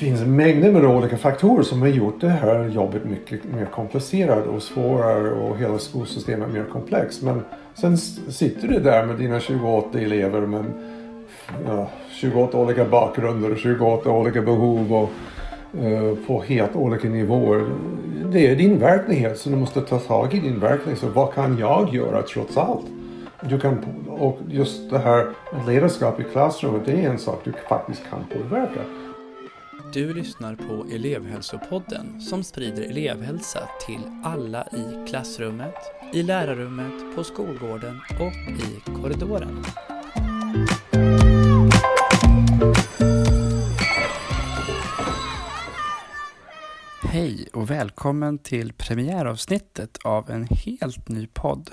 finns mängder med olika faktorer som har gjort det här jobbet mycket mer komplicerat och svårare och hela skolsystemet mer komplext. Men sen sitter du där med dina 28 elever med ja, 28 olika bakgrunder och 28 olika behov och uh, på helt olika nivåer. Det är din verklighet så du måste ta tag i din verklighet. Så vad kan jag göra trots allt? Du kan, och just det här ledarskap i klassrummet det är en sak du faktiskt kan påverka. Du lyssnar på elevhälsopodden som sprider elevhälsa till alla i klassrummet, i lärarrummet, på skolgården och i korridoren. Hej och välkommen till premiäravsnittet av en helt ny podd,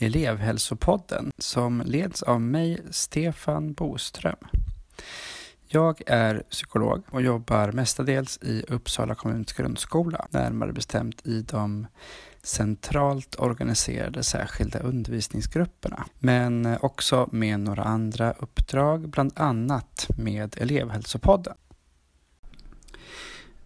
Elevhälsopodden, som leds av mig, Stefan Boström. Jag är psykolog och jobbar mestadels i Uppsala kommuns grundskola, närmare bestämt i de centralt organiserade särskilda undervisningsgrupperna, men också med några andra uppdrag, bland annat med elevhälsopodden.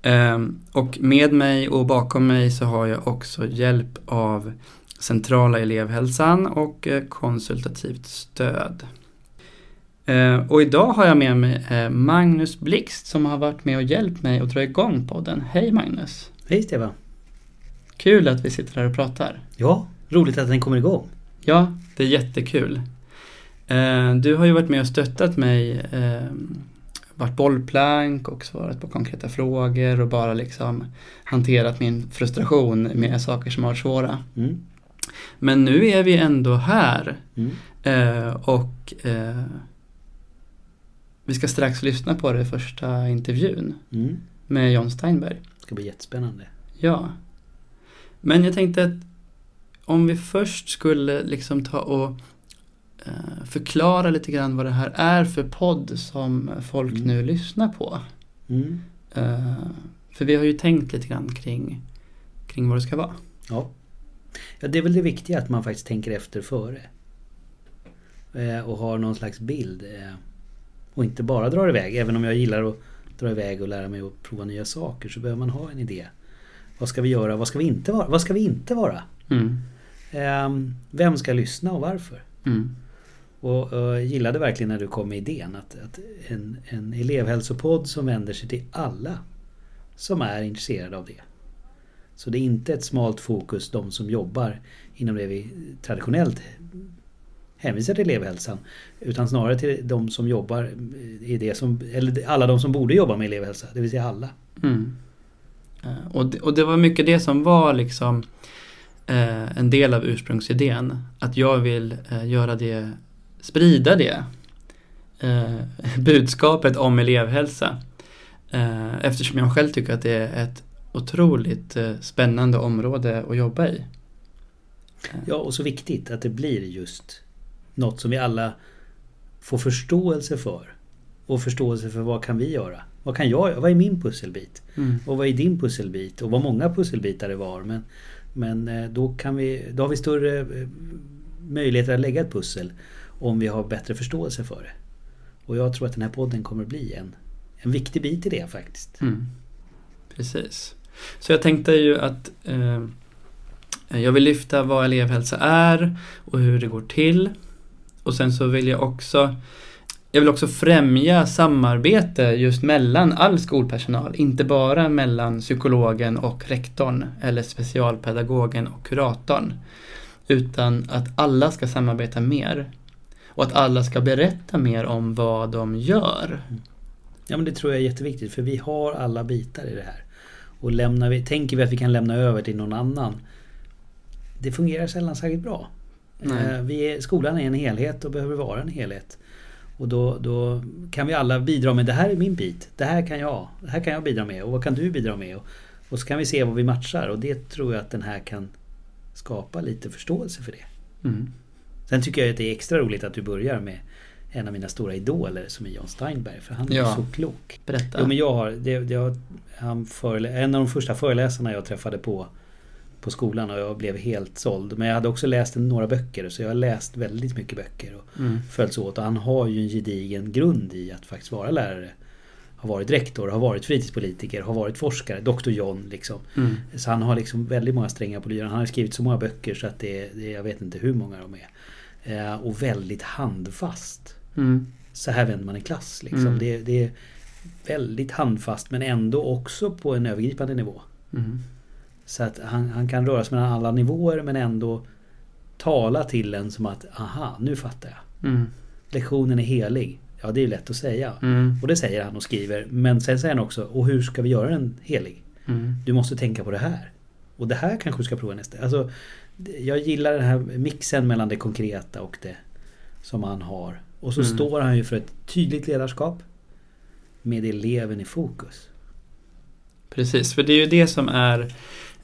Ehm, och med mig och bakom mig så har jag också hjälp av centrala elevhälsan och eh, konsultativt stöd. Ehm, och idag har jag med mig eh, Magnus Blixt som har varit med och hjälpt mig att dra igång podden. Hej Magnus! Hej Stefan! Kul att vi sitter här och pratar. Ja, roligt att den kommer igång. Ja, det är jättekul. Ehm, du har ju varit med och stöttat mig varit bollplank och svarat på konkreta frågor och bara liksom hanterat min frustration med saker som har varit svåra. Mm. Men nu är vi ändå här mm. eh, och eh, vi ska strax lyssna på det första intervjun mm. med John Steinberg. Det ska bli jättespännande. Ja. Men jag tänkte att om vi först skulle liksom ta och Eh, förklara lite grann vad det här är för podd som folk mm. nu lyssnar på. Mm. Uh, för vi har ju tänkt lite grann kring, kring vad det ska vara. Ja. ja, det är väl det viktiga att man faktiskt tänker efter före. Uh, och har någon slags bild. Och inte bara drar iväg. Även om jag gillar att dra iväg och lära mig att prova nya saker så behöver man ha en idé. Vad ska vi göra? Vad ska vi inte vara? Vad ska vi inte vara? Mm. Vem ska lyssna och varför? Mm. Och, och gillade verkligen när du kom med idén att, att en, en elevhälsopodd som vänder sig till alla som är intresserade av det. Så det är inte ett smalt fokus, de som jobbar inom det vi traditionellt hänvisar till elevhälsan. Utan snarare till de som jobbar i det som, eller alla de som borde jobba med elevhälsa, det vill säga alla. Mm. Eh, och, det, och det var mycket det som var liksom eh, en del av ursprungsidén. Att jag vill eh, göra det sprida det eh, budskapet om elevhälsa. Eh, eftersom jag själv tycker att det är ett otroligt eh, spännande område att jobba i. Ja, och så viktigt att det blir just något som vi alla får förståelse för. Och förståelse för vad kan vi göra? Vad kan jag göra? Vad är min pusselbit? Mm. Och vad är din pusselbit? Och vad många pusselbitar det var. Men, men eh, då, kan vi, då har vi större eh, möjligheter att lägga ett pussel om vi har bättre förståelse för det. Och jag tror att den här podden kommer bli en, en viktig bit i det faktiskt. Mm. Precis. Så jag tänkte ju att eh, jag vill lyfta vad elevhälsa är och hur det går till. Och sen så vill jag också jag vill också främja samarbete just mellan all skolpersonal, inte bara mellan psykologen och rektorn eller specialpedagogen och kuratorn. Utan att alla ska samarbeta mer och att alla ska berätta mer om vad de gör. Ja men det tror jag är jätteviktigt för vi har alla bitar i det här. Och lämnar vi, tänker vi att vi kan lämna över till någon annan. Det fungerar sällan särskilt bra. Eh, vi är, skolan är en helhet och behöver vara en helhet. Och då, då kan vi alla bidra med det här är min bit. Det här kan jag. Det här kan jag bidra med. Och vad kan du bidra med? Och, och så kan vi se vad vi matchar. Och det tror jag att den här kan skapa lite förståelse för det. Mm. Sen tycker jag att det är extra roligt att du börjar med en av mina stora idoler som är John Steinberg. För han är ja. så klok. Berätta. Jo, men jag har, det, det har, han förelä- en av de första föreläsarna jag träffade på på skolan och jag blev helt såld. Men jag hade också läst några böcker så jag har läst väldigt mycket böcker och mm. följts åt. Och han har ju en gedigen grund i att faktiskt vara lärare. har varit rektor, har varit fritidspolitiker, har varit forskare, Dr John liksom. Mm. Så han har liksom väldigt många strängar på lyran. Han har skrivit så många böcker så att det, det jag vet inte hur många de är. Eh, och väldigt handfast. Mm. Så här vänder man en klass. Liksom. Mm. Det, det är väldigt handfast men ändå också på en övergripande nivå. Så att han, han kan röra sig mellan alla nivåer men ändå tala till en som att aha, nu fattar jag. Mm. Lektionen är helig. Ja, det är lätt att säga. Mm. Och det säger han och skriver. Men sen säger han också, och hur ska vi göra den helig? Mm. Du måste tänka på det här. Och det här kanske du ska prova nästa. Alltså, jag gillar den här mixen mellan det konkreta och det som han har. Och så Mm. står han ju för ett tydligt ledarskap med eleven i fokus. Precis, för det är ju det som är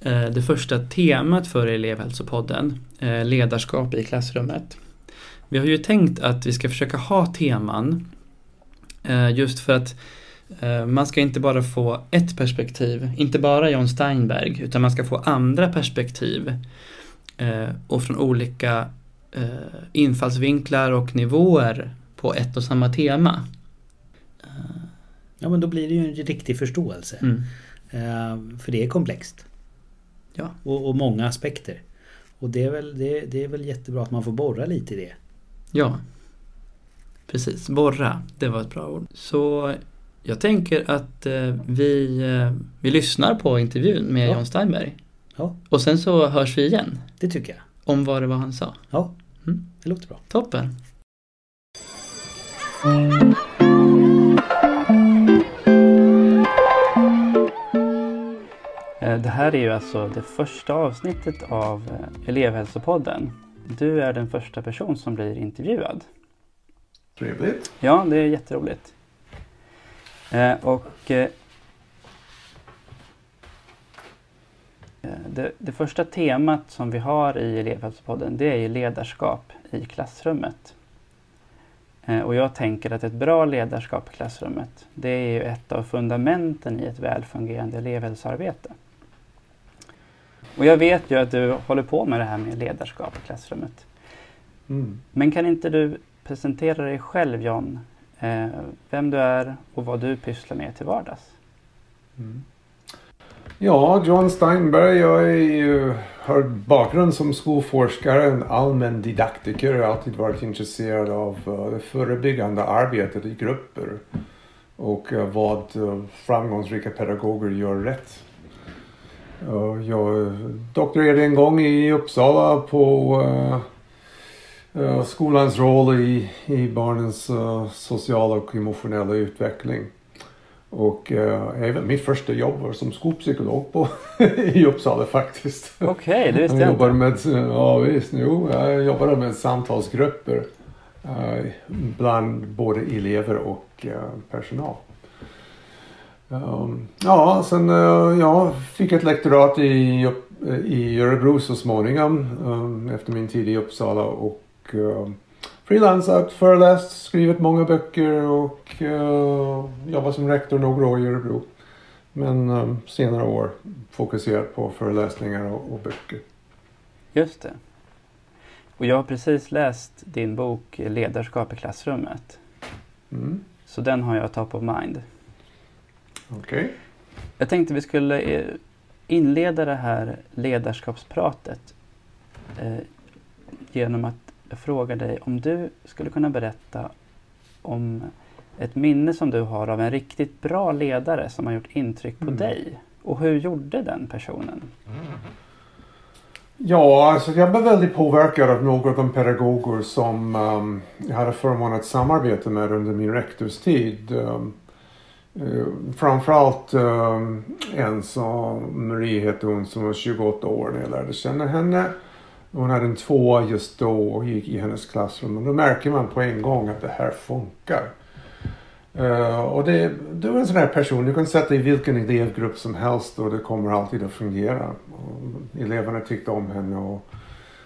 det första temat för elevhälsopodden, eh, ledarskap i klassrummet. Vi har ju tänkt att vi ska försöka ha teman eh, just för att eh, man ska inte bara få ett perspektiv, inte bara John Steinberg, utan man ska få andra perspektiv eh, och från olika eh, infallsvinklar och nivåer på ett och samma tema. Ja men då blir det ju en riktig förståelse. Mm. Eh, för det är komplext. Ja. Och, och många aspekter. Och det är, väl, det, det är väl jättebra att man får borra lite i det. Ja, precis. Borra, det var ett bra ord. Så jag tänker att eh, vi, eh, vi lyssnar på intervjun med Ja. John Steinberg. Ja, Och sen så hörs vi igen det tycker jag. om vad det var han sa. Ja, Mm. det låter bra. Toppen! Det här är ju alltså det första avsnittet av eh, elevhälsopodden. Du är den första person som blir intervjuad. Trevligt. Ja, det är jätteroligt. Eh, och eh, eh, det, det första temat som vi har i elevhälsopodden det är ju ledarskap i klassrummet. Eh, och jag tänker att ett bra ledarskap i klassrummet det är ju ett av fundamenten i ett välfungerande elevhälsoarbete. Och jag vet ju att du håller på med det här med ledarskap i klassrummet. Mm. Men kan inte du presentera dig själv John? Eh, vem du är och vad du pysslar med till vardags? Mm. Ja, John Steinberg. Jag är ju, har bakgrund som skolforskare, en allmän didaktiker. Jag har alltid varit intresserad av eh, det förebyggande arbetet i grupper. Och vad eh, framgångsrika pedagoger gör rätt. Eh, Jag doktorerade en gång i Uppsala på eh, skolans roll i, i barnens eh, sociala och emotionella utveckling. Och eh, även mitt första jobb var som skolpsykolog på, i Uppsala faktiskt. Okej, det visste jag jobbade med, ja visst, jo, jag jobbade med samtalsgrupper. bland både elever och personal. Um, ja, sen uh, jag fick ett lektorat i, Upp- i Örebro så småningom um, efter min tid i Uppsala och um, frilansat, föreläst, skrivit många böcker och uh, jobbat som rektor några år i Örebro. Men senare år fokuserat på föreläsningar och, och böcker. Just det. Och jag har precis läst din bok Ledarskap i klassrummet. Mm. Så den har jag top of mind. Okej. Jag tänkte vi skulle eh, inleda det här ledarskapspratet eh, genom att fråga dig om du skulle kunna berätta om ett minne som du har av en riktigt bra ledare som har gjort intryck på Mm. dig. Och hur gjorde den personen? Ja, alltså jag blev väldigt påverkad av några av de pedagoger som um, jag hade förmånen att samarbeta med under min rektorstid. Um, uh, framförallt ehm, en som Marie hette hon som var 28 år när jag lärde känna henne. Hon hade en tvåa just då och gick i hennes klassrum. Och då märker man på en gång att det här funkar. Uh, och det, det var en sån här person, du kan sätta i vilken elevgrupp som helst och det kommer alltid att fungera. Och eleverna tyckte om henne och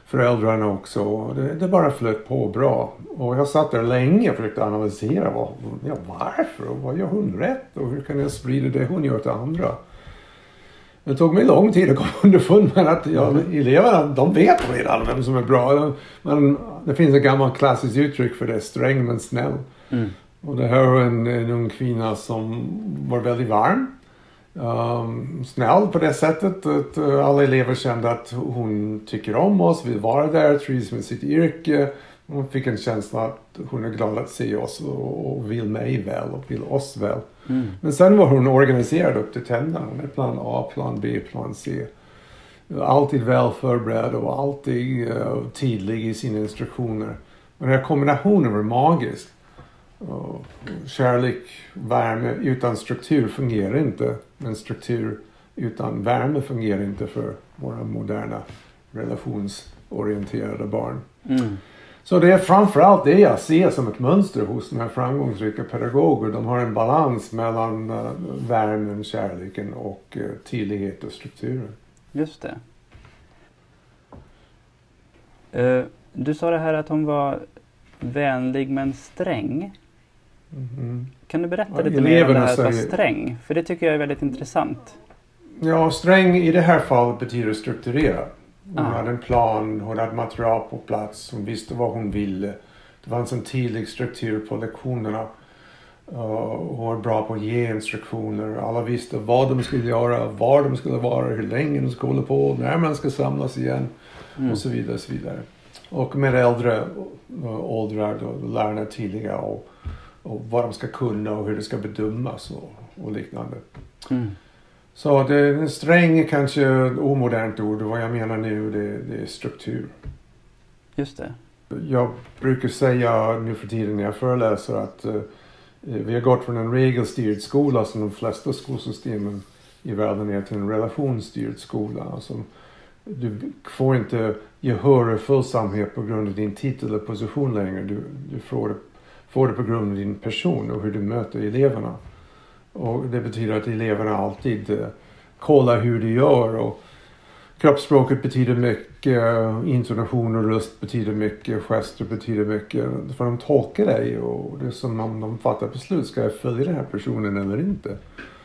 föräldrarna också. Det, det bara flöt på bra. Och jag satt där länge och försökte analysera vad, ja, varför och vad gör hon rätt och hur kan jag sprida det hon gör till andra. Det tog mig lång tid att komma underfund med att ja, eleverna de vet redan vem som är bra. Men det finns ett gammalt klassiskt uttryck för det, sträng men snäll. Mm. Och det här var en, en ung kvinna som var väldigt varm. Um, snäll på det sättet att uh, alla elever kände att hon tycker om oss, vill vara där, trivs med sitt yrke. Hon fick en känsla att hon är glad att se oss och, och vill mig väl och vill oss väl. Mm. Men sen var hon organiserad upp till tänderna. Är plan A, plan B, plan C. Alltid väl förberedd och alltid uh, tydlig i sina instruktioner. Och den här kombinationen var magisk. Och kärlek, värme utan struktur fungerar inte. Men struktur utan värme fungerar inte för våra moderna relationsorienterade barn. Mm. Så det är framförallt det jag ser som ett mönster hos de här framgångsrika pedagoger. De har en balans mellan uh, värmen, kärleken och uh, tydlighet och strukturen. Just det. Eh, du sa det här att hon var vänlig men sträng. Mhm. Kan du berätta Ja, lite mer om det här säger- sträng? För det tycker jag är väldigt intressant. Ja, sträng i det här fallet betyder strukturerad. Hon Ah. hade en plan, hon hade material på plats, hon visste vad hon ville. Det fanns en tydlig struktur på lektionerna. Uh, hon var bra på att ge instruktioner. Alla visste vad de skulle göra, var de skulle vara, hur länge de skulle hålla på, när man ska samlas igen Mm. och så vidare. Och, så vidare. och med äldre uh, åldrar då lärarna tidiga och, och vad de ska kunna och hur det ska bedömas och, och liknande. Mm. Så det, en sträng är kanske omodernt ord vad jag menar nu det, det är struktur. Just det. Jag brukar säga nu för tiden när jag föreläser att eh, vi har gått från en regelstyrd skola som de flesta skolsystemen i världen är till en relationsstyrd skola. Alltså, du får inte gehör och följsamhet på grund av din titel eller position längre. Du, du får, det, får det på grund av din person och hur du möter eleverna. Och det betyder att eleverna alltid eh, kollar hur du gör och kroppsspråket betyder mycket, intonation och röst betyder mycket, gester betyder mycket. För de tolkar dig och det är som om de fattar beslut. Ska jag följa den här personen eller inte?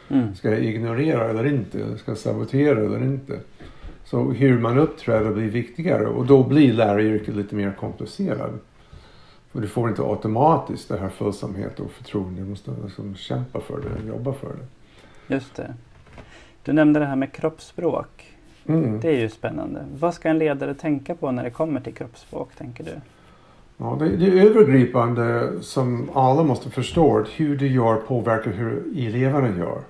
Mm. Ska jag ignorera eller inte? Ska jag sabotera eller inte? Så hur man uppträder blir viktigare och då blir läraryrket lite mer komplicerat. För du får inte automatiskt det här följsamhet och förtroende. Du måste liksom kämpa för det jobba för det. Just det. Du nämnde det här med kroppsspråk. Mm. Det är ju spännande. Vad ska en ledare tänka på när det kommer till kroppsspråk, tänker du? Ja, det, det är övergripande som alla måste förstå hur du gör påverkar hur eleverna gör.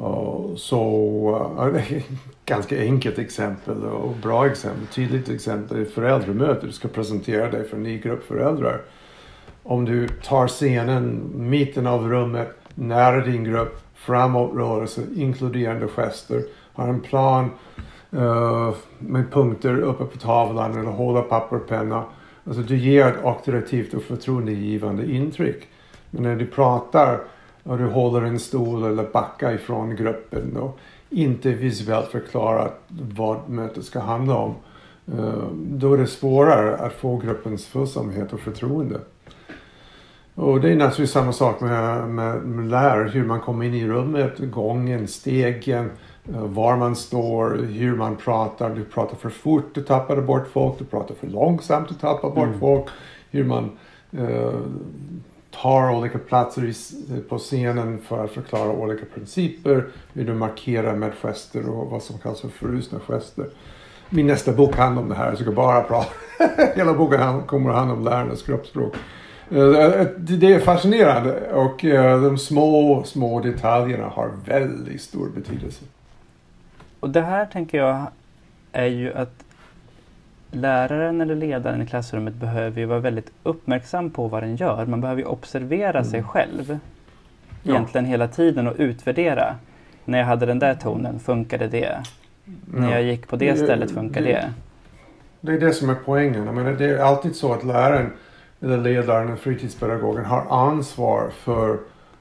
Eh, så eh, ett ganska enkelt exempel och bra exempel, tydligt exempel är föräldramöte. Du ska presentera dig för en ny grupp föräldrar. Om du tar scenen, mitten av rummet, nära din grupp, framåtrörelse, inkluderande gester, har en plan uh, med punkter uppe på tavlan eller hålla papper och penna. Alltså du ger ett auktoritativt och förtroendegivande intryck. Men när du pratar och du håller en stol eller backar ifrån gruppen och inte visuellt förklarar vad mötet ska handla om. eh, Då är det svårare att få gruppens följsamhet och förtroende. Och det är naturligtvis samma sak med, med, med lärare, hur man kommer in i rummet, gången, stegen, eh, var man står, hur man pratar. Du pratar för fort, du tappar bort folk. Du pratar för långsamt, du tappar bort Mm. folk. Hur man eh, tar olika platser på scenen för att förklara olika principer. Hur du markerar med gester och vad som kallas för frusna gester. Min nästa bok handlar om det här, så jag ska bara prata. Hela boken kommer att handla om lärarnas kroppsspråk. Eh, eh, eh, det är fascinerande och de små, små detaljerna har väldigt stor betydelse. Och det här tänker jag är ju att läraren eller ledaren i klassrummet behöver ju vara väldigt uppmärksam på vad den gör. Man behöver ju observera sig Mm. själv Ja. egentligen hela tiden och utvärdera. När jag hade den där tonen, funkade det? När jag gick på det Det- stället, funkade det- det? Det är det som är poängen. Jag menar, det är alltid så att läraren eller ledaren eller fritidspedagogen har ansvar för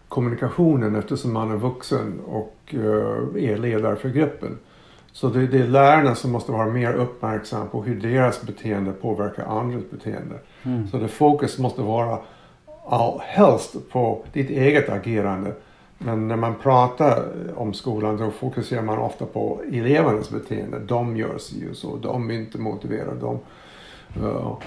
kommunikationen eftersom man är vuxen och eh, är ledare för gruppen. Så det, det är lärarna som måste vara mer uppmärksamma på hur deras beteende påverkar andras beteende. Mm. Så det fokus måste vara all, helst på ditt eget agerande. Men när man pratar om skolan då fokuserar man ofta på elevernas beteende. De gör sig ju så, de är inte motiverade. De, uh,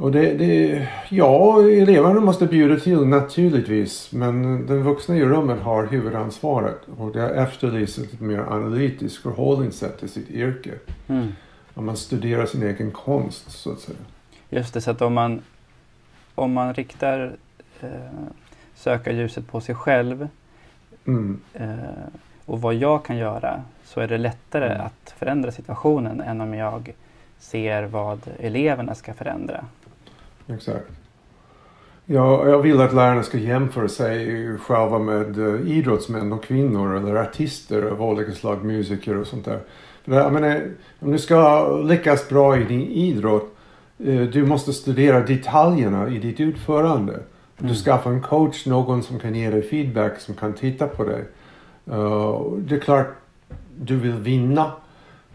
Och det, det, ja, eleverna måste bjuda till naturligtvis. Men den vuxna i rummet har huvudansvaret. Och det efterlyser ett mer analytiskt förhållningssätt till sitt yrke. Mm. Om man studerar sin egen konst så att säga. Just det, så att om man, om man riktar eh, sökarljuset på sig själv Mm. eh, och vad jag kan göra så är det lättare Mm. att förändra situationen än om jag ser vad eleverna ska förändra. Exakt. Ja, jag vill att lärarna ska jämföra sig själva med eh, idrottsmän och kvinnor eller artister av olika slag, musiker och sånt där. För jag menar, om du ska lyckas bra i din idrott, eh, du måste studera detaljerna i ditt utförande. Du Mm. skaffar en coach, någon som kan ge dig feedback, som kan titta på dig. Eh, det är klart, du vill vinna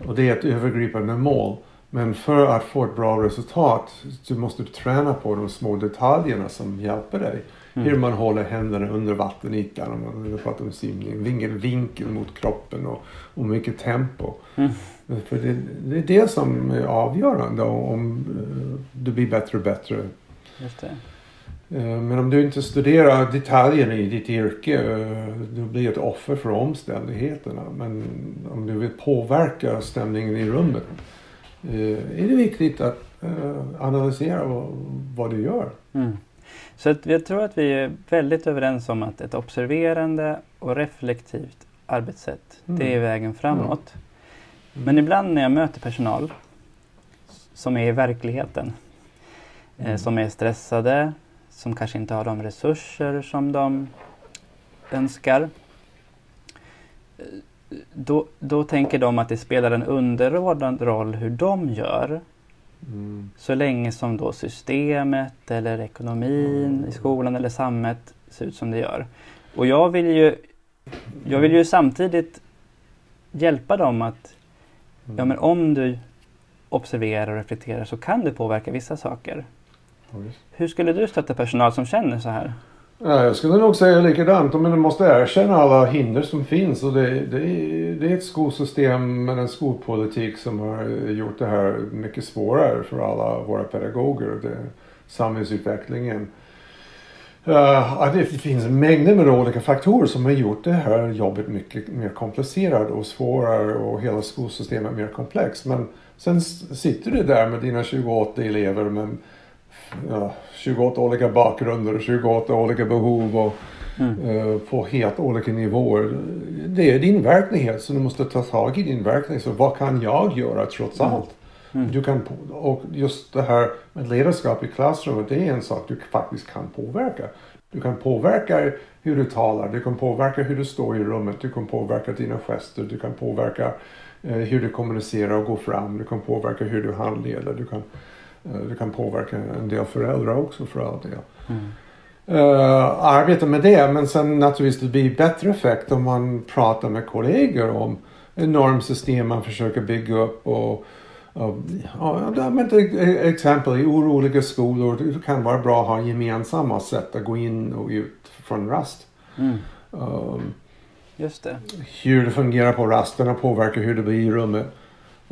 och det är ett övergripande mål. Men för att få ett bra resultat så måste du träna på de små detaljerna som hjälper dig. Mm. Hur man håller händerna under vattenytan om man pratar om simning. Vilken vinkel mot kroppen och, och mycket tempo. Mm. För det, det är det som är avgörande om eh, du blir bättre och bättre. Just det. Eh, Men om du inte studerar detaljerna i ditt yrke, eh, du blir ett offer för omständigheterna. Men om du vill påverka stämningen i rummet är det viktigt att eh, analysera vad, vad du gör. Mm. Så att jag tror att vi är väldigt överens om att ett observerande och reflektivt arbetssätt, Mm. det är vägen framåt. Mm. Men ibland när jag möter personal som är i verkligheten, eh, Mm. som är stressade, som kanske inte har de resurser som de önskar. Då, då tänker de att det spelar en underordnad roll hur de gör Mm. så länge som då systemet eller ekonomin Mm. i skolan eller samhället ser ut som det gör. Och jag vill ju, jag vill ju samtidigt hjälpa dem att Mm. ja, men om du observerar och reflekterar så kan du påverka vissa saker. Hur skulle du stötta personal som känner så här? Ja, jag skulle nog säga likadant. Men du måste erkänna alla hinder som finns. Och det, det, är, det är ett skolsystem med en skolpolitik som har gjort det här mycket svårare för alla våra pedagoger. Det, samhällsutvecklingen. Uh, det finns mängder med olika faktorer som har gjort det här jobbet mycket mer komplicerat och svårare och hela skolsystemet mer komplext. Men sen sitter du där med dina 28 elever med ja, 28 olika bakgrunder och 28 olika behov och Mm. eh, på helt olika nivåer. Det är din verklighet så du måste ta tag i din verklighet. Så vad kan jag göra trots Mm. allt? Mm. Du kan, och just det här med ledarskap i klassrummet, det är en sak du faktiskt kan påverka. Du kan påverka hur du talar, du kan påverka hur du står i rummet, du kan påverka dina gester, du kan påverka eh, hur du kommunicerar och går fram, du kan påverka hur du handleder, du kan, eh, du kan påverka en del föräldrar också för all del. Mm. Uh, arbeta med det men sen naturligtvis det blir bättre effekt om man pratar med kollegor om normsystem man försöker bygga upp och ja, ja, men till exempel i oroliga skolor det kan vara bra att ha gemensamma sätt att gå in och ut från rast. Mm. Um, Just det. hur det fungerar på rasterna påverkar hur det blir i rummet.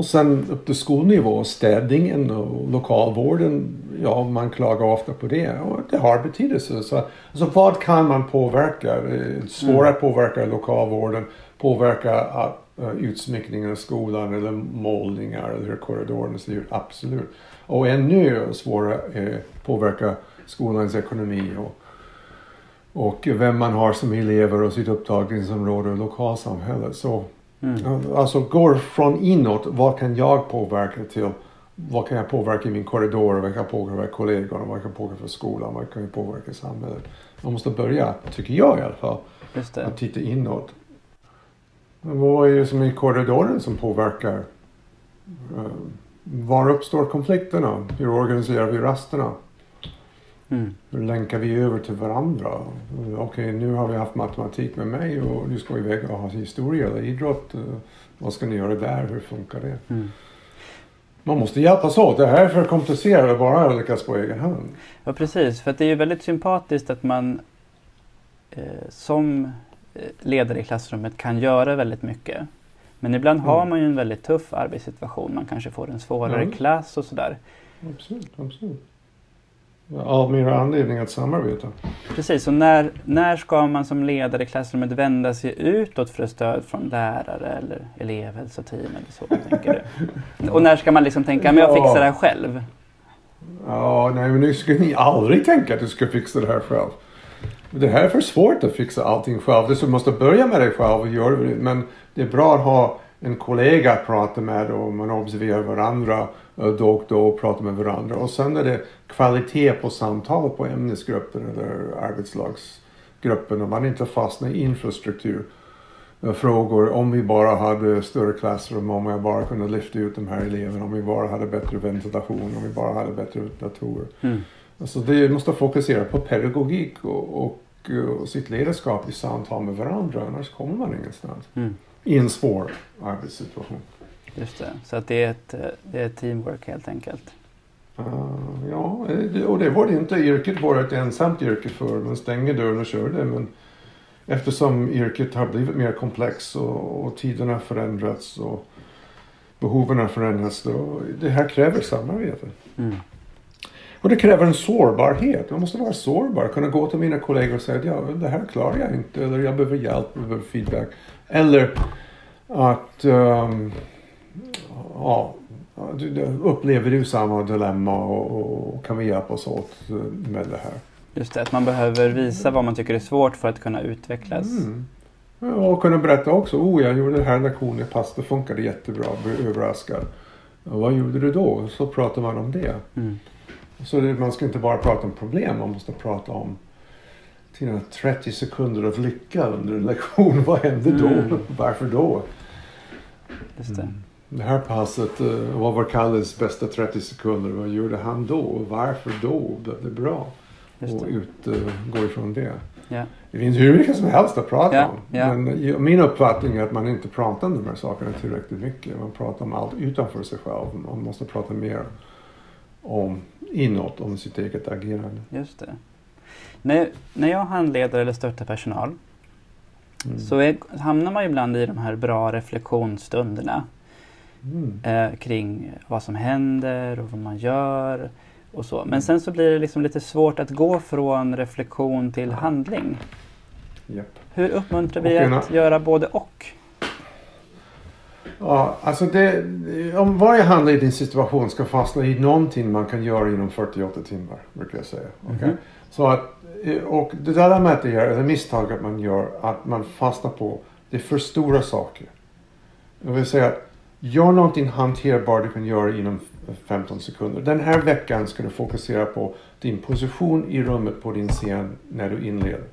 Och sen upp till skolnivå, städningen och lokalvården, ja man klagar ofta på det och det har betydelse. Så, så vad kan man påverka? Eh, Svårare att påverka lokalvården, påverka att, uh, utsmyckningen av skolan eller målningar eller hur korridorerna ser ut, absolut. Och ännu svårare är påverka skolans ekonomi och och vem man har som elever och sitt upptagningsområde och lokalsamhället. Så Mm. alltså går från inåt, vad kan jag påverka till vad kan jag påverka i min korridor, vad kan jag påverka kollegorna, vad kan jag påverka för skolan, vad kan jag påverka samhället. Man måste börja, tycker jag i alla fall, att titta inåt. Men vad är det som är i korridoren som påverkar? Eh, Var uppstår konflikterna? Hur organiserar vi rasterna? Mm. Hur länkar vi över till varandra? Okej, nu har vi haft matematik med mig och nu ska vi iväg och ha historia eller idrott. Vad ska ni göra där? Hur funkar det? Mm. Man måste hjälpas åt. Det här är för komplicerat att bara lyckas på egen hand. Ja precis, för det är ju väldigt sympatiskt att man eh, som eh, ledare i klassrummet kan göra väldigt mycket. Men ibland har Mm. man ju en väldigt tuff arbetssituation. Man kanske får en svårare Mm. klass och sådär. Absolut, absolut. All mer anledning att samarbeta. Precis, och när, när ska man som ledare i klassrummet vända sig utåt för stöd från lärare eller elevhälsoteam eller så? Tänker du? Och när ska man liksom tänka, men jag fixar det här själv? Ja, nej men nu ska ni aldrig tänka att du ska fixa det här själv. Det här är för svårt att fixa allting själv. Du måste börja med dig själv och göra det. Men det är bra att ha en kollega att prata med och man observerar varandra då och då och pratar med varandra. Och sen är det kvalitet på samtal på ämnesgruppen eller arbetslagsgruppen och man inte fastnar i infrastrukturfrågor. Om vi bara hade större klassrum, om jag bara kunde lyfta ut de här eleverna, om vi bara hade bättre ventilation, om vi bara hade bättre datorer. Mm. Alltså det måste fokusera på pedagogik och, och, och sitt ledarskap i samtal med varandra annars kommer man ingenstans. Mm. I en svår arbetssituation. Just det, så att det är ett, det är ett teamwork helt enkelt. Uh, ja, och det var det inte. Yrket var ett ensamt yrke för. Man stänger dörren och kör det. Men eftersom yrket har blivit mer komplext och, och tiderna förändrats och behoven har förändrats. Då, det här kräver samarbete. Mm. Och det kräver en sårbarhet. Man måste vara sårbar. Kunna gå till mina kollegor och säga att ja, det här klarar jag inte. Eller jag behöver hjälp, jag behöver feedback. Eller att um, ja, upplever du samma dilemma och, och kan vi hjälpas åt med det här? Just det, att man behöver visa vad man tycker är svårt för att kunna utvecklas. Mm. Och kunna berätta också. Oh, jag gjorde den här lektionen i pass. Det funkade jättebra. Blev överraskad. Och vad gjorde du då? Så pratar man om det. Mm. Så det, man ska inte bara prata om problem. Man måste prata om sina 30 sekunder av lycka under en lektion. Vad hände då? Mm. Varför då? Just det. Mm. Det här passet uh, vad var Kalles bästa 30 sekunder. Vad gjorde han då? Och varför då? Det är bra. Och utgå uh, ifrån det. Yeah. Det finns hur mycket som helst att prata yeah. om. Yeah. Men min uppfattning är att man inte pratar om de här sakerna tillräckligt mycket. Man pratar om allt utanför sig själv. Man måste prata mer om inåt, om sitt eget agerande. Just det. När, när jag handleder eller stöttar personal mm. så är, hamnar man ibland i de här bra reflektionsstunderna. Mm. Eh, kring vad som händer och vad man gör och så. Men mm. sen så blir det liksom lite svårt att gå från reflektion till handling. Yep. Hur uppmuntrar vi okay, att göra både och? Ja, alltså det, om varje handledningssituation ska fastna i någonting man kan göra inom 48 timmar, brukar jag säga. Okay? Mm. Så att, och det där med det är det misstaget man gör, att man fastnar på det är för stora saker. Jag vill säga att Gör någonting hanterbart du kan göra inom 15 sekunder. Den här veckan ska du fokusera på din position i rummet på din scen när du inleder.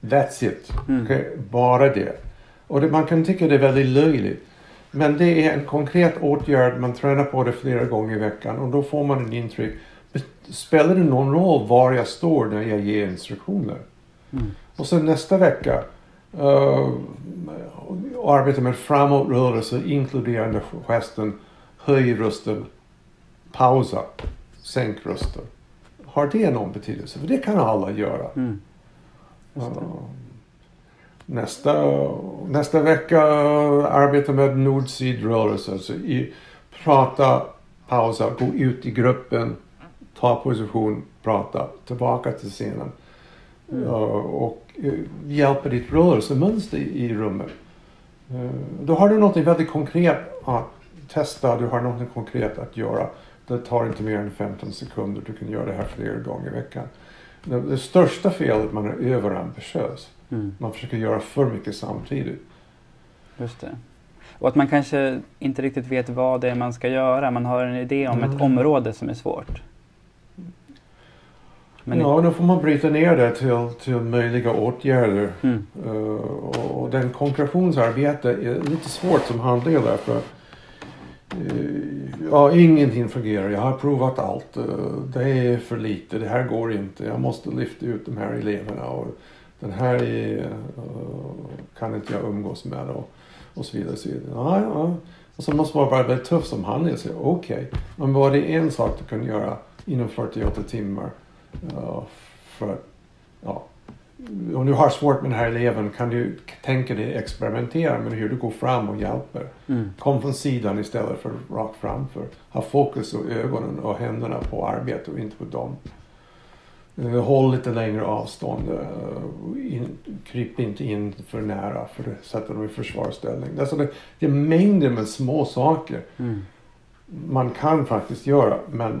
That's it. Mm. Okay? Bara det. Och det, man kan tycka det är väldigt löjligt. Men det är en konkret åtgärd, man tränar på det flera gånger i veckan och då får man ett intryck. Spelar det någon roll var jag står när jag ger instruktioner? Mm. Och sen nästa vecka uh, och arbeta med framåtrörelse inkluderande gesten höj rösten, pausa, sänk rösten. Har det någon betydelse? För det kan alla göra. Mm. Uh, nästa, nästa vecka arbeta med nord-syd-rörelse. Alltså i, prata, pausa, gå ut i gruppen, ta position, prata, tillbaka till scenen. Mm. Uh, och uh, hjälpa ditt rörelsemönster i, rummet. Uh, då har du något väldigt konkret att testa, du har något konkret att göra. Det tar inte mer än 15 sekunder, du kan göra det här flera gånger i veckan. Det, det största felet är att man är överambitiös. Mm. Man försöker göra för mycket samtidigt. Just det. Och att man kanske inte riktigt vet vad det är man ska göra. Man har en idé om mm. ett område som är svårt. Men ja, då får man bryta ner det till, till möjliga åtgärder. Mm. Uh, och, den konkretionsarbete är lite svårt som handledare för uh, ja, ingenting fungerar. Jag har provat allt. Uh, det är för lite. Det här går inte. Jag måste lyfta ut de här eleverna. Och den här är, kan inte jag umgås med. Och, och så vidare. Så vidare. Ja, ja. Och så måste man vara väldigt tuff som handledare. Okej, okay. men vad är en sak du kan göra inom 48 timmar? För att ja, om du har svårt med den här eleven kan du tänka dig experimentera med hur du går fram och hjälper. Mm. Kom från sidan istället för rakt framför. Ha fokus och ögonen och händerna på arbetet och inte på dem. Eh, Håll lite längre avstånd. eh, In, kryp inte in för nära för det sätter dem i försvarsställning. Alltså det, det är mängder med små saker Mm. man kan faktiskt göra men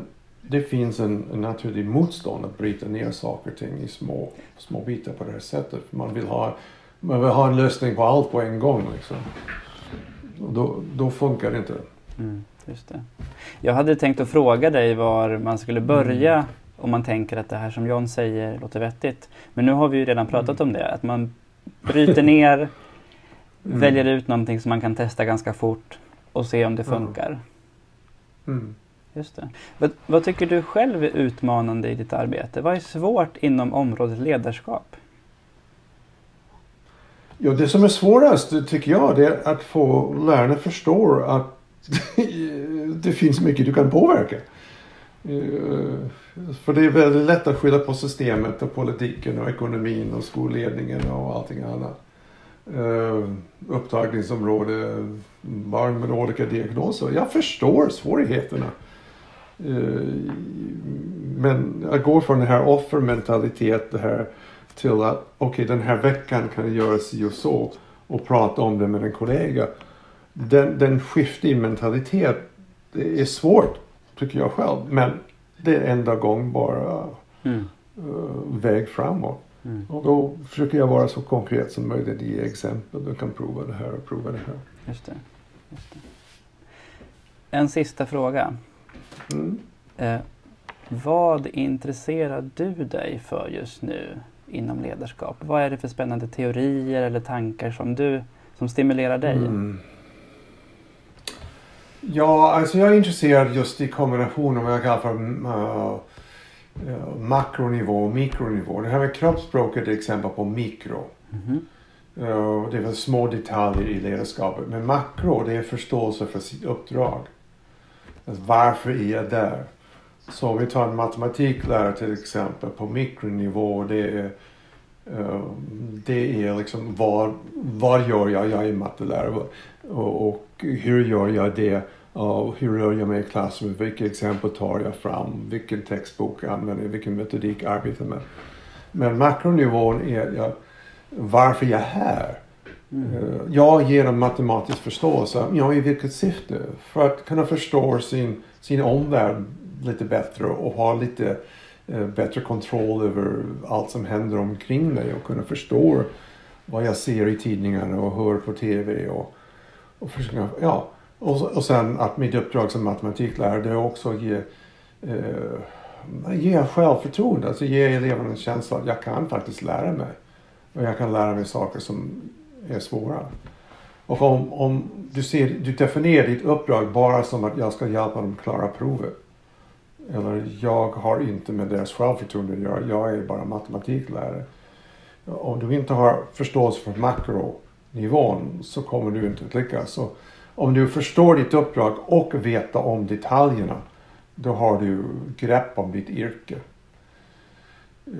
det finns en, en naturlig motstånd att bryta ner saker och ting i små, små bitar på det här sättet. Man vill ha, man vill ha en lösning på allt på en gång liksom. Och då, då funkar det inte. Mm. Just det. Jag hade tänkt att fråga dig var man skulle börja om man tänker att det här som John säger låter vettigt. Men nu har vi ju redan pratat om det, att man bryter ner, väljer ut någonting som man kan testa ganska fort och se om det Mm. funkar. Just det. Vad, vad tycker du själv är utmanande i ditt arbete? Vad är svårt inom området ledarskap? Ja, det som är svårast tycker jag det är att få lärarna förstå att det finns mycket du kan påverka. Eh, för det är väldigt lätt att skylla på systemet och politiken och ekonomin och skolledningen och allting annat. Uh, upptagningsområde, barn med olika diagnoser. Jag förstår svårigheterna. Eh, men att gå från den här offermentalitet det här till att okej den här veckan kan jag göra si och så och prata om det med en kollega. Den, den skift i mentalitet det är svårt tycker jag själv men det är enda gångbara Mm. uh, väg framåt. Mm. Och då försöker jag vara så konkret som möjligt i exempel. Du kan prova det här och prova det här. Just det. Just det. En sista fråga. Mm. Eh, vad intresserar du dig för just nu inom ledarskap? Vad är det för spännande teorier eller tankar som du som stimulerar dig? Mm. Ja, alltså jag är intresserad just i kombinationen av vad jag kallar för uh, uh, makronivå och mikronivå. Det här med kroppsspråket är ett exempel på mikro. Mhm. Uh, det är små detaljer i ledarskapet. Men makro, det är förståelse för sitt uppdrag. Alltså, varför är jag där? Så om vi tar en matematiklärare till exempel på mikronivå. Det är, eh, det är liksom vad, vad gör jag? Jag är mattelärare. Och, och hur gör jag det? Och hur rör jag mig i klassrummet? Vilka exempel tar jag fram? Vilken textbok använder jag? Vilken metodik arbetar jag med? Men makronivån är jag, varför är jag här? Mm. Eh, genom matematisk förståelse. Ja, i vilket syfte? För att kunna förstå sin, sin omvärld lite bättre och ha lite eh, bättre kontroll över allt som händer omkring mig och kunna förstå vad jag ser i tidningarna och hör på TV och, och försöka, ja. Och, och sen att mitt uppdrag som matematiklärare det är också att ge, eh, ge självförtroende, alltså ge eleverna en känsla att jag kan faktiskt lära mig. Och jag kan lära mig saker som är svåra. Och om, om du, ser, du definierar ditt uppdrag bara som att jag ska hjälpa dem klara provet. Eller jag har inte med deras självförtroende att göra. Jag är bara matematiklärare. Om du inte har förståelse för makronivån så kommer du inte att lyckas. Så om du förstår ditt uppdrag och vet om detaljerna då har du grepp om ditt yrke.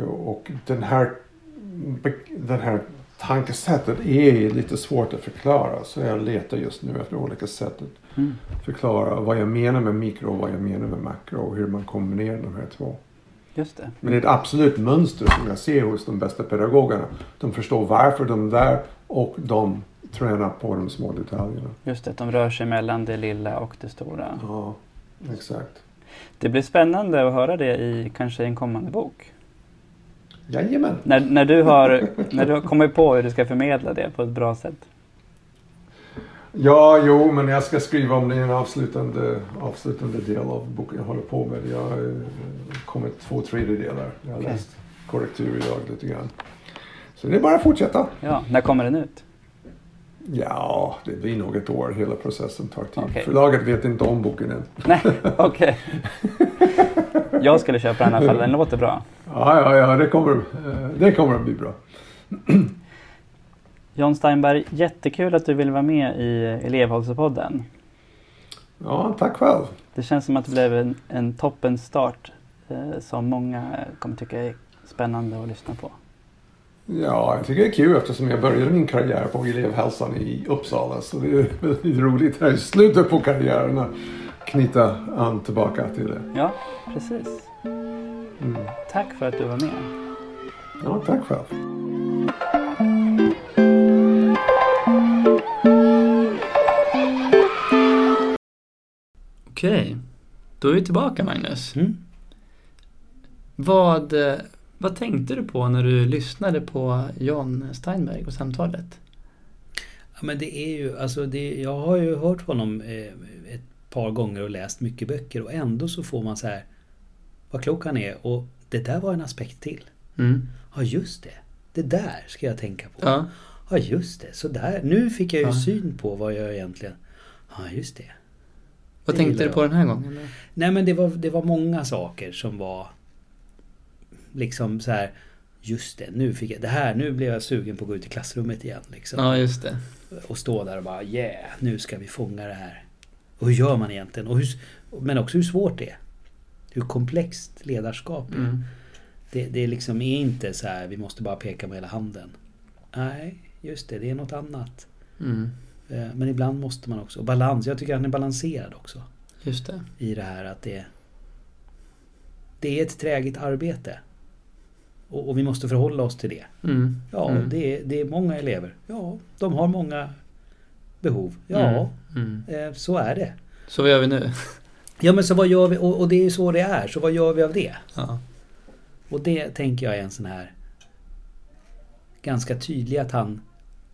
Och den här, den här tankesättet är lite svårt att förklara. Så jag letar just nu efter olika sätt att Mm. förklara vad jag menar med mikro och vad jag menar med makro och hur man kombinerar de här två. Just det. Men det är ett absolut mönster som jag ser hos de bästa pedagogerna. De förstår varför de är där och de tränar på de små detaljerna. Just det, de rör sig mellan det lilla och det stora. Ja, exakt. Det blir spännande att höra det i kanske en kommande bok. Jajamän. När, när, du har, när du har kommit på hur du ska förmedla det på ett bra sätt. Ja, jo, men jag ska skriva om det i en avslutande, avslutande del av boken jag håller på med. Jag har eh, kommit två tredjedelar. Jag har Okej. läst korrektur idag lite grann. Så det är bara att fortsätta. Ja, när kommer den ut? Ja, det blir nog ett år. Hela processen tar tid. Okej. Förlaget vet inte om boken än. Nej, okej. Jag skulle köpa den i alla fall, den låter bra. Ja, ja, ja, det kommer, eh, det kommer att bli bra. John Steinberg, jättekul att du vill vara med i elevhälsopodden. Ja, tack själv. Det känns som att det blev en, en toppen start eh, som många kommer tycka är spännande att lyssna på. Ja, jag tycker det är kul eftersom jag började min karriär på elevhälsan i Uppsala. Så det är väldigt roligt här i slutet på karriären knyta an tillbaka till det. Ja, precis. Mm. Tack för att du var med. Ja, tack själv. Okej, då är vi tillbaka Magnus. Mm. Vad, eh, vad tänkte du på när du lyssnade på John Steinberg och samtalet? Ja, men det är ju, alltså det, jag har ju hört honom eh, ett par gånger och läst mycket böcker och ändå så får man så här vad klok han är och det där var en aspekt till. Mm. Ja just det, det där ska jag tänka på. Ja. Ja just det, så där. Nu fick jag ju Ja. syn på vad jag egentligen... Ja just det. Vad Det tänkte du på jag. den här gången? Då? Nej men det var, det var många saker som var liksom så här. Just det, nu fick jag det här. Nu blev jag sugen på att gå ut i klassrummet igen. Liksom. Ja, just det. Och stå där och bara yeah, nu ska vi fånga det här. Och hur gör man egentligen? Och hur, men också hur svårt det är. Hur komplext ledarskap är. Mm. Det, det liksom är inte så här, vi måste bara peka med hela handen. Nej, just det, det är något annat. Mm. Eh, Men ibland måste man också, och balans, jag tycker han är balanserad också. Just det. I det här att det Det är ett träget arbete. Och, och vi måste förhålla oss till det. Mm. Ja, Mm. det, är, det är många elever. Ja, de har många behov. Ja, Mm. Mm. eh, så är det. Så vad gör vi nu? Ja men så vad gör vi? Och, och det är ju så det är. Så vad gör vi av det? Ja. Och det tänker jag är en sån här Ganska tydlig att han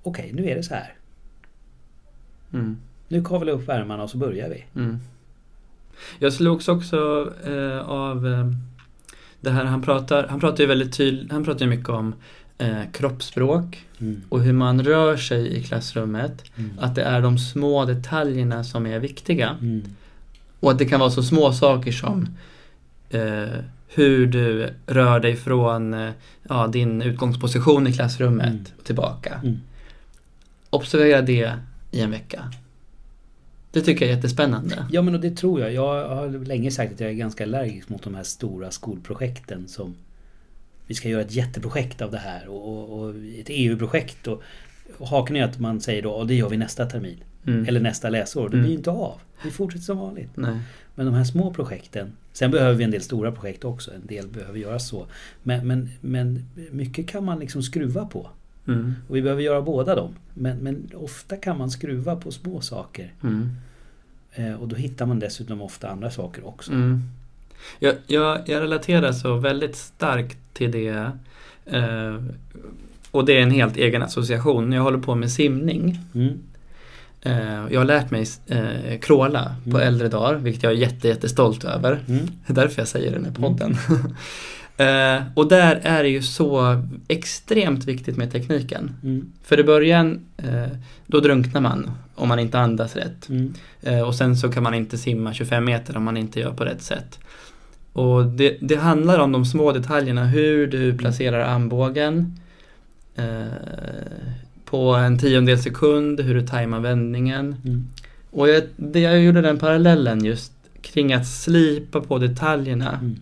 Okej, nu är det så här. Mm. Nu kavlar vi upp ärmarna och så börjar vi. Mm. Jag slogs också eh, av eh, det här han pratar, han pratar ju väldigt tydligt, han pratar ju mycket om eh, kroppsspråk Mm. och hur man rör sig i klassrummet. Mm. Att det är de små detaljerna som är viktiga. Mm. Och att det kan vara så små saker som eh, hur du rör dig från eh, ja, din utgångsposition i klassrummet Mm. och tillbaka. Mm. Observera det i en vecka. Det tycker jag är jättespännande. Ja men och det tror jag. Jag har länge sagt att jag är ganska allergisk mot de här stora skolprojekten som Vi ska göra ett jätteprojekt av det här och, och, och ett EU-projekt och, och haken är att man säger då och det gör vi nästa termin. Mm. Eller nästa läsår. Det Mm. blir ju inte av. Vi fortsätter som vanligt. Nej. Men de här små projekten Sen behöver vi en del stora projekt också. En del behöver göras så. Men, men, men mycket kan man liksom skruva på. Mm. Och vi behöver göra båda dem. Men, men ofta kan man skruva på små saker. Mm. Eh, och då hittar man dessutom ofta andra saker också. Mm. Jag, jag, jag relaterar så väldigt starkt till det. Eh, och det är en helt egen association. Jag håller på med simning. Mm. Eh, jag har lärt mig eh, kråla på Mm. äldre dagar, vilket jag är jätte, jättestolt över. Mm. Det är därför jag säger den här podden. eh, och där är det ju så extremt viktigt med tekniken. Mm. För i början, eh, då drunknar man om man inte andas rätt. Mm. Eh, och sen så kan man inte simma 25 meter om man inte gör på rätt sätt. Och det, det handlar om de små detaljerna, hur du placerar armbågen eh, på en tiondel sekund, hur du tajmar vändningen. Mm. Och jag, det, jag gjorde den parallellen just kring att slipa på detaljerna. Mm.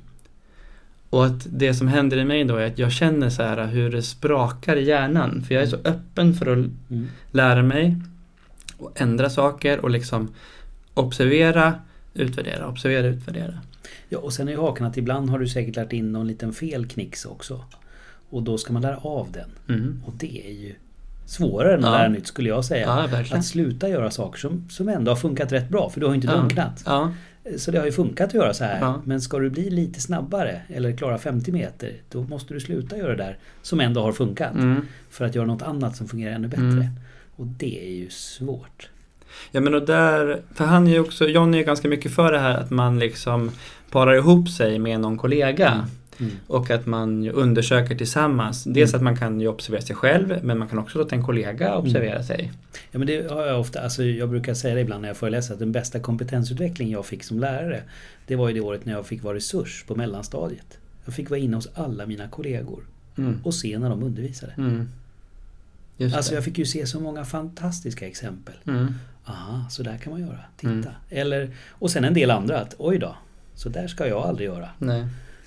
Och att det som händer i mig då är att jag känner så här hur det sprakar i hjärnan. För jag är så öppen för att Mm. lära mig och ändra saker och liksom observera, utvärdera, observera, utvärdera. Ja, och sen är ju haken att ibland har du säkert lärt in någon liten fel knix också. Och då ska man lära av den. Mm. Och det är ju svårare än att Ja. lära nytt skulle jag säga. Ja. Att sluta göra saker som, som ändå har funkat rätt bra, för du har ju inte Ja. drunknat. Ja, Så det har ju funkat att göra så här. Men ska du bli lite snabbare eller klara 50 meter, då måste du sluta göra det där som ändå har funkat. mm. För att göra något annat som fungerar ännu bättre. Mm. Och det är ju svårt. Ja men och där, för han är ju också, John är ju ganska mycket för det här att man liksom parar ihop sig med någon kollega. Mm. Och att man undersöker tillsammans. Dels Mm. att man kan ju observera sig själv men man kan också låta en kollega observera sig. Ja men det har jag ofta, alltså jag brukar säga det ibland när jag föreläser att den bästa kompetensutveckling jag fick som lärare Det var ju det året när jag fick vara resurs på mellanstadiet. Jag fick vara inne hos alla mina kollegor Mm. och se när de undervisade. Mm. Alltså jag fick ju se så många fantastiska exempel. Mm. Aha, så där kan man göra. Titta. Mm. Eller, och sen en del andra att oj då, så där ska jag aldrig göra. Nej.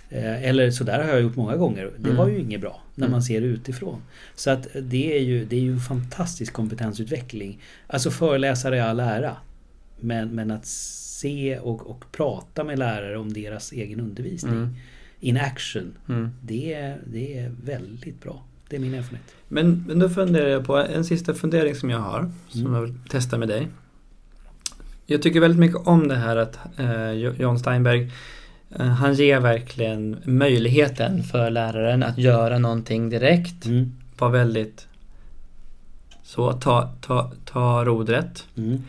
Eh, eller så där har jag gjort många gånger. Det Mm. var ju inget bra när Mm. man ser det utifrån. Så att det är ju, det är ju fantastisk kompetensutveckling. Alltså föreläsare i all ära. Men, men att se och, och prata med lärare om deras egen undervisning Mm. in action. Mm. Det, det är väldigt bra. Det är min erfarenhet. Men, men då funderar jag på en sista fundering som jag har, som Mm. jag vill testa med dig. Jag tycker väldigt mycket om det här att eh, Jo- John Steinberg, eh, han ger verkligen möjligheten för läraren att göra någonting direkt. Mm. Var väldigt så, ta, ta, ta rodret. Mm.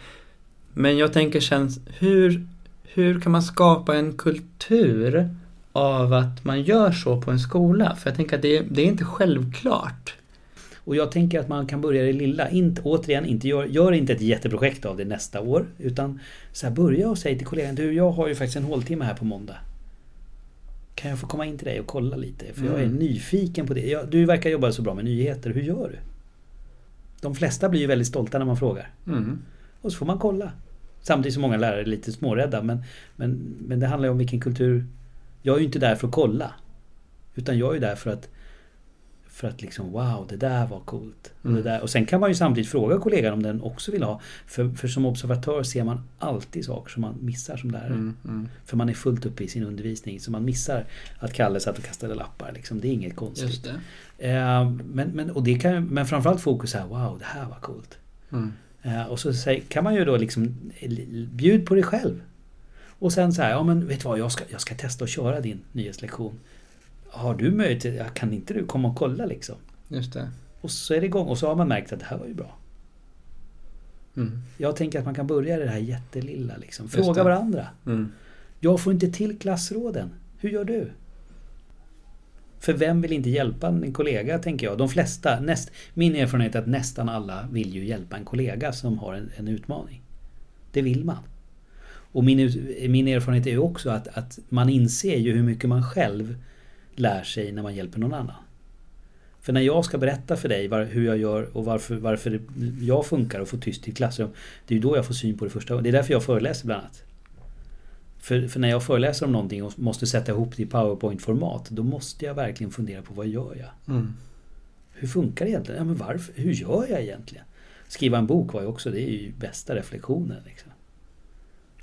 Men jag tänker sen, hur, hur kan man skapa en kultur av att man gör så på en skola? För jag tänker att det, det är inte självklart. Och jag tänker att man kan börja det lilla. Inte, återigen, inte gör, gör inte ett jätteprojekt av det nästa år. Utan så här, börja och säg till kollegan, du jag har ju faktiskt en håltimme här på måndag. Kan jag få komma in till dig och kolla lite? För jag är Mm. nyfiken på det. Jag, du verkar jobba så bra med nyheter, hur gör du? De flesta blir ju väldigt stolta när man frågar. Mm. Och så får man kolla. Samtidigt som många lärare är lite smårädda. Men, men, men det handlar ju om vilken kultur... Jag är ju inte där för att kolla. Utan jag är där för att för att liksom wow, det där var coolt. Och, Mm. det där. och sen kan man ju samtidigt fråga kollegan om den också vill ha. För, för som observatör ser man alltid saker som man missar som lärare. Mm. Mm. För man är fullt uppe i sin undervisning. Så man missar att Kalle satt och kastade lappar. Liksom. Det är inget konstigt. Eh, men, men, och det kan, men framförallt fokus här, wow, det här var coolt. Mm. Eh, Och så kan man ju då liksom bjud på dig själv. Och sen så här, ja men vet du vad, jag ska, jag ska testa att köra din nyhetslektion. Har du möjlighet, kan inte du komma och kolla liksom? Just det. Och så är det igång och så har man märkt att det här var ju bra. Mm. Jag tänker att man kan börja i det här jättelilla liksom. Fråga varandra. Mm. Jag får inte till klassråden. Hur gör du? För vem vill inte hjälpa en kollega, tänker jag. De flesta, näst, min erfarenhet är att nästan alla vill ju hjälpa en kollega som har en, en utmaning. Det vill man. Och min, min erfarenhet är ju också att, att man inser ju hur mycket man själv lär sig när man hjälper någon annan. För när jag ska berätta för dig var, hur jag gör och varför, varför jag funkar och får tyst i klassrum. Det är ju då jag får syn på det första gången. Det är därför jag föreläser bland annat. För, för när jag föreläser om någonting och måste sätta ihop det i powerpoint-format Då måste jag verkligen fundera på vad gör jag? Mm. Hur funkar det egentligen? Ja, men varför? Hur gör jag egentligen? Skriva en bok var ju också, det är ju bästa reflektionen. Liksom.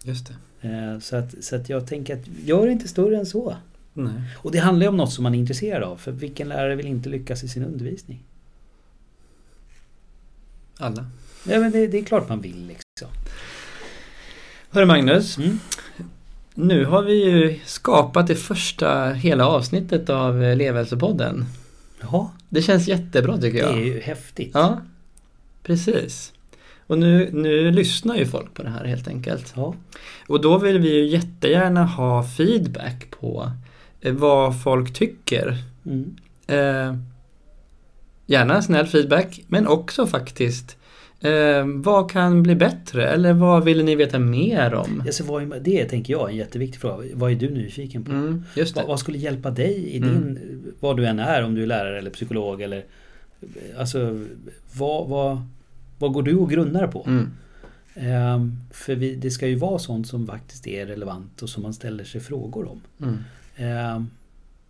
Just det. Eh, Så, att, så att jag tänker att gör inte större än så. Nej. Och det handlar ju om något som man är intresserad av. För vilken lärare vill inte lyckas i sin undervisning? Alla. Ja, men det, det är klart man vill liksom. Hörru Magnus. Mm. Nu har vi ju skapat det första hela avsnittet av Elevhälsopodden. Jaha, Det känns jättebra tycker det jag. är ju häftigt. Ja, precis. Och nu, nu lyssnar ju folk på det här helt enkelt. Ja. Och då vill vi ju jättegärna ha feedback på eh, vad folk tycker. Mm. Eh, gärna snäll feedback, men också faktiskt eh, vad kan bli bättre? Eller vad vill ni veta mer om? Alltså, vad är, det tänker jag är en jätteviktig fråga. Vad är du nyfiken på? Mm, just Vad, vad skulle hjälpa dig i Mm. din, vad du än är, om du är lärare eller psykolog eller Alltså, vad, vad, vad går du och grunnar på? Mm, Ehm, för vi, det ska ju vara sånt som faktiskt är relevant och som man ställer sig frågor om. mm, Ehm,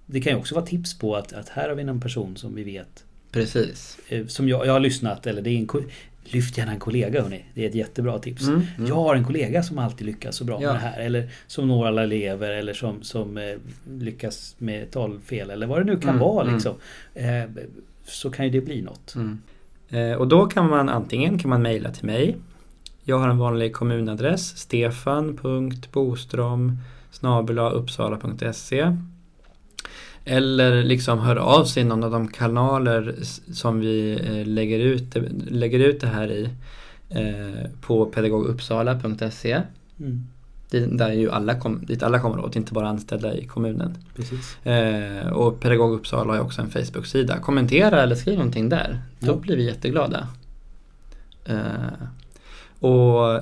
det kan ju också vara tips på att, att här har vi en person som vi vet precis. eh, Som jag, jag har lyssnat, eller det är en Lyft gärna en kollega hörni. Det är ett jättebra tips. Mm, mm. Jag har en kollega som alltid lyckas så bra Ja. med det här. Eller som når alla elever eller som, som eh, lyckas med talfel eller vad det nu kan Mm, vara. mm. Liksom. Eh, så kan ju det bli något. Eh, och då kan man antingen kan man mejla till mig. Jag har en vanlig kommunadress stefan.bostrom uppsala.se Eller liksom hör av sig i någon av de kanaler som vi eh, lägger ut, det- lägger ut det här i eh, på pedagoguppsala.se Mm, dit, där ju alla kom, dit alla kommer åt, inte bara anställda i kommunen. Eh, och Pedagog Uppsala har ju också en Facebook-sida. Kommentera eller skriv någonting där. Då Ja. blir vi jätteglada. Eh, och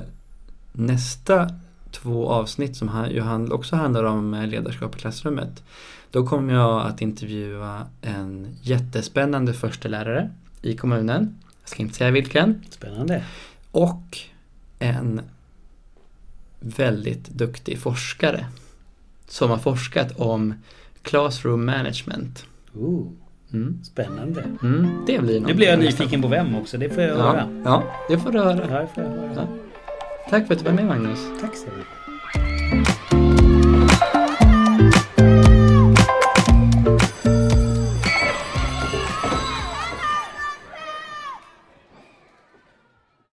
nästa två avsnitt som han- också handlar om eh, ledarskap i klassrummet. Då kommer jag att intervjua en jättespännande förstelärare i kommunen. Jag ska inte säga vilken. Spännande. Och en väldigt duktig forskare som har forskat om Classroom Management. Ooh, Mm. spännande. Mm, det blir Nu blir jag nyfiken på vem också. Det får jag Ja, höra. ja, det får du höra. Ja, det får jag höra. Ja. Tack för att du var med Magnus. Tack så mycket.